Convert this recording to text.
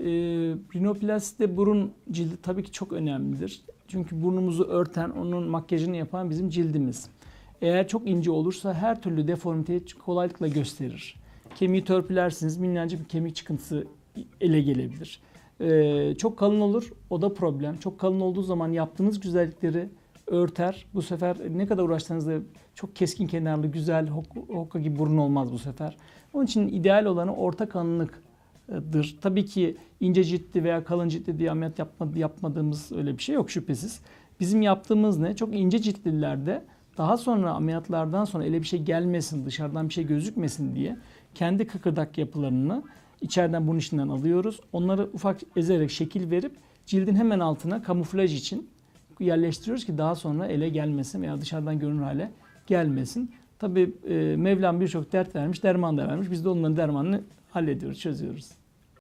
e, rinoplasti burun cildi tabii ki çok önemlidir. Çünkü burnumuzu örten, onun makyajını yapan bizim cildimiz. Eğer çok ince olursa her türlü deformiteyi kolaylıkla gösterir. Kemiği törpülersiniz, minnacık bir kemik çıkıntısı ele gelebilir. Ee, çok kalın olur, o da problem. Çok kalın olduğu zaman yaptığınız güzellikleri örter. Bu sefer ne kadar uğraşsanız da çok keskin kenarlı, güzel, hok- hokka gibi burun olmaz bu sefer. Onun için ideal olanı orta kalınlıktır. Tabii ki ince ciltli veya kalın ciltli diye ameliyat yapmadı, yapmadığımız öyle bir şey yok şüphesiz. Bizim yaptığımız ne? Çok ince ciltlilerde daha sonra ameliyatlardan sonra ele bir şey gelmesin, dışarıdan bir şey gözükmesin diye kendi kıkırdak yapılarını içeriden bunun içinden alıyoruz. Onları ufak ezerek şekil verip cildin hemen altına kamuflaj için yerleştiriyoruz ki daha sonra ele gelmesin veya dışarıdan görünür hale gelmesin. Tabii e, Mevlam birçok dert vermiş, derman da vermiş. Biz de onların dermanını hallediyoruz, çözüyoruz.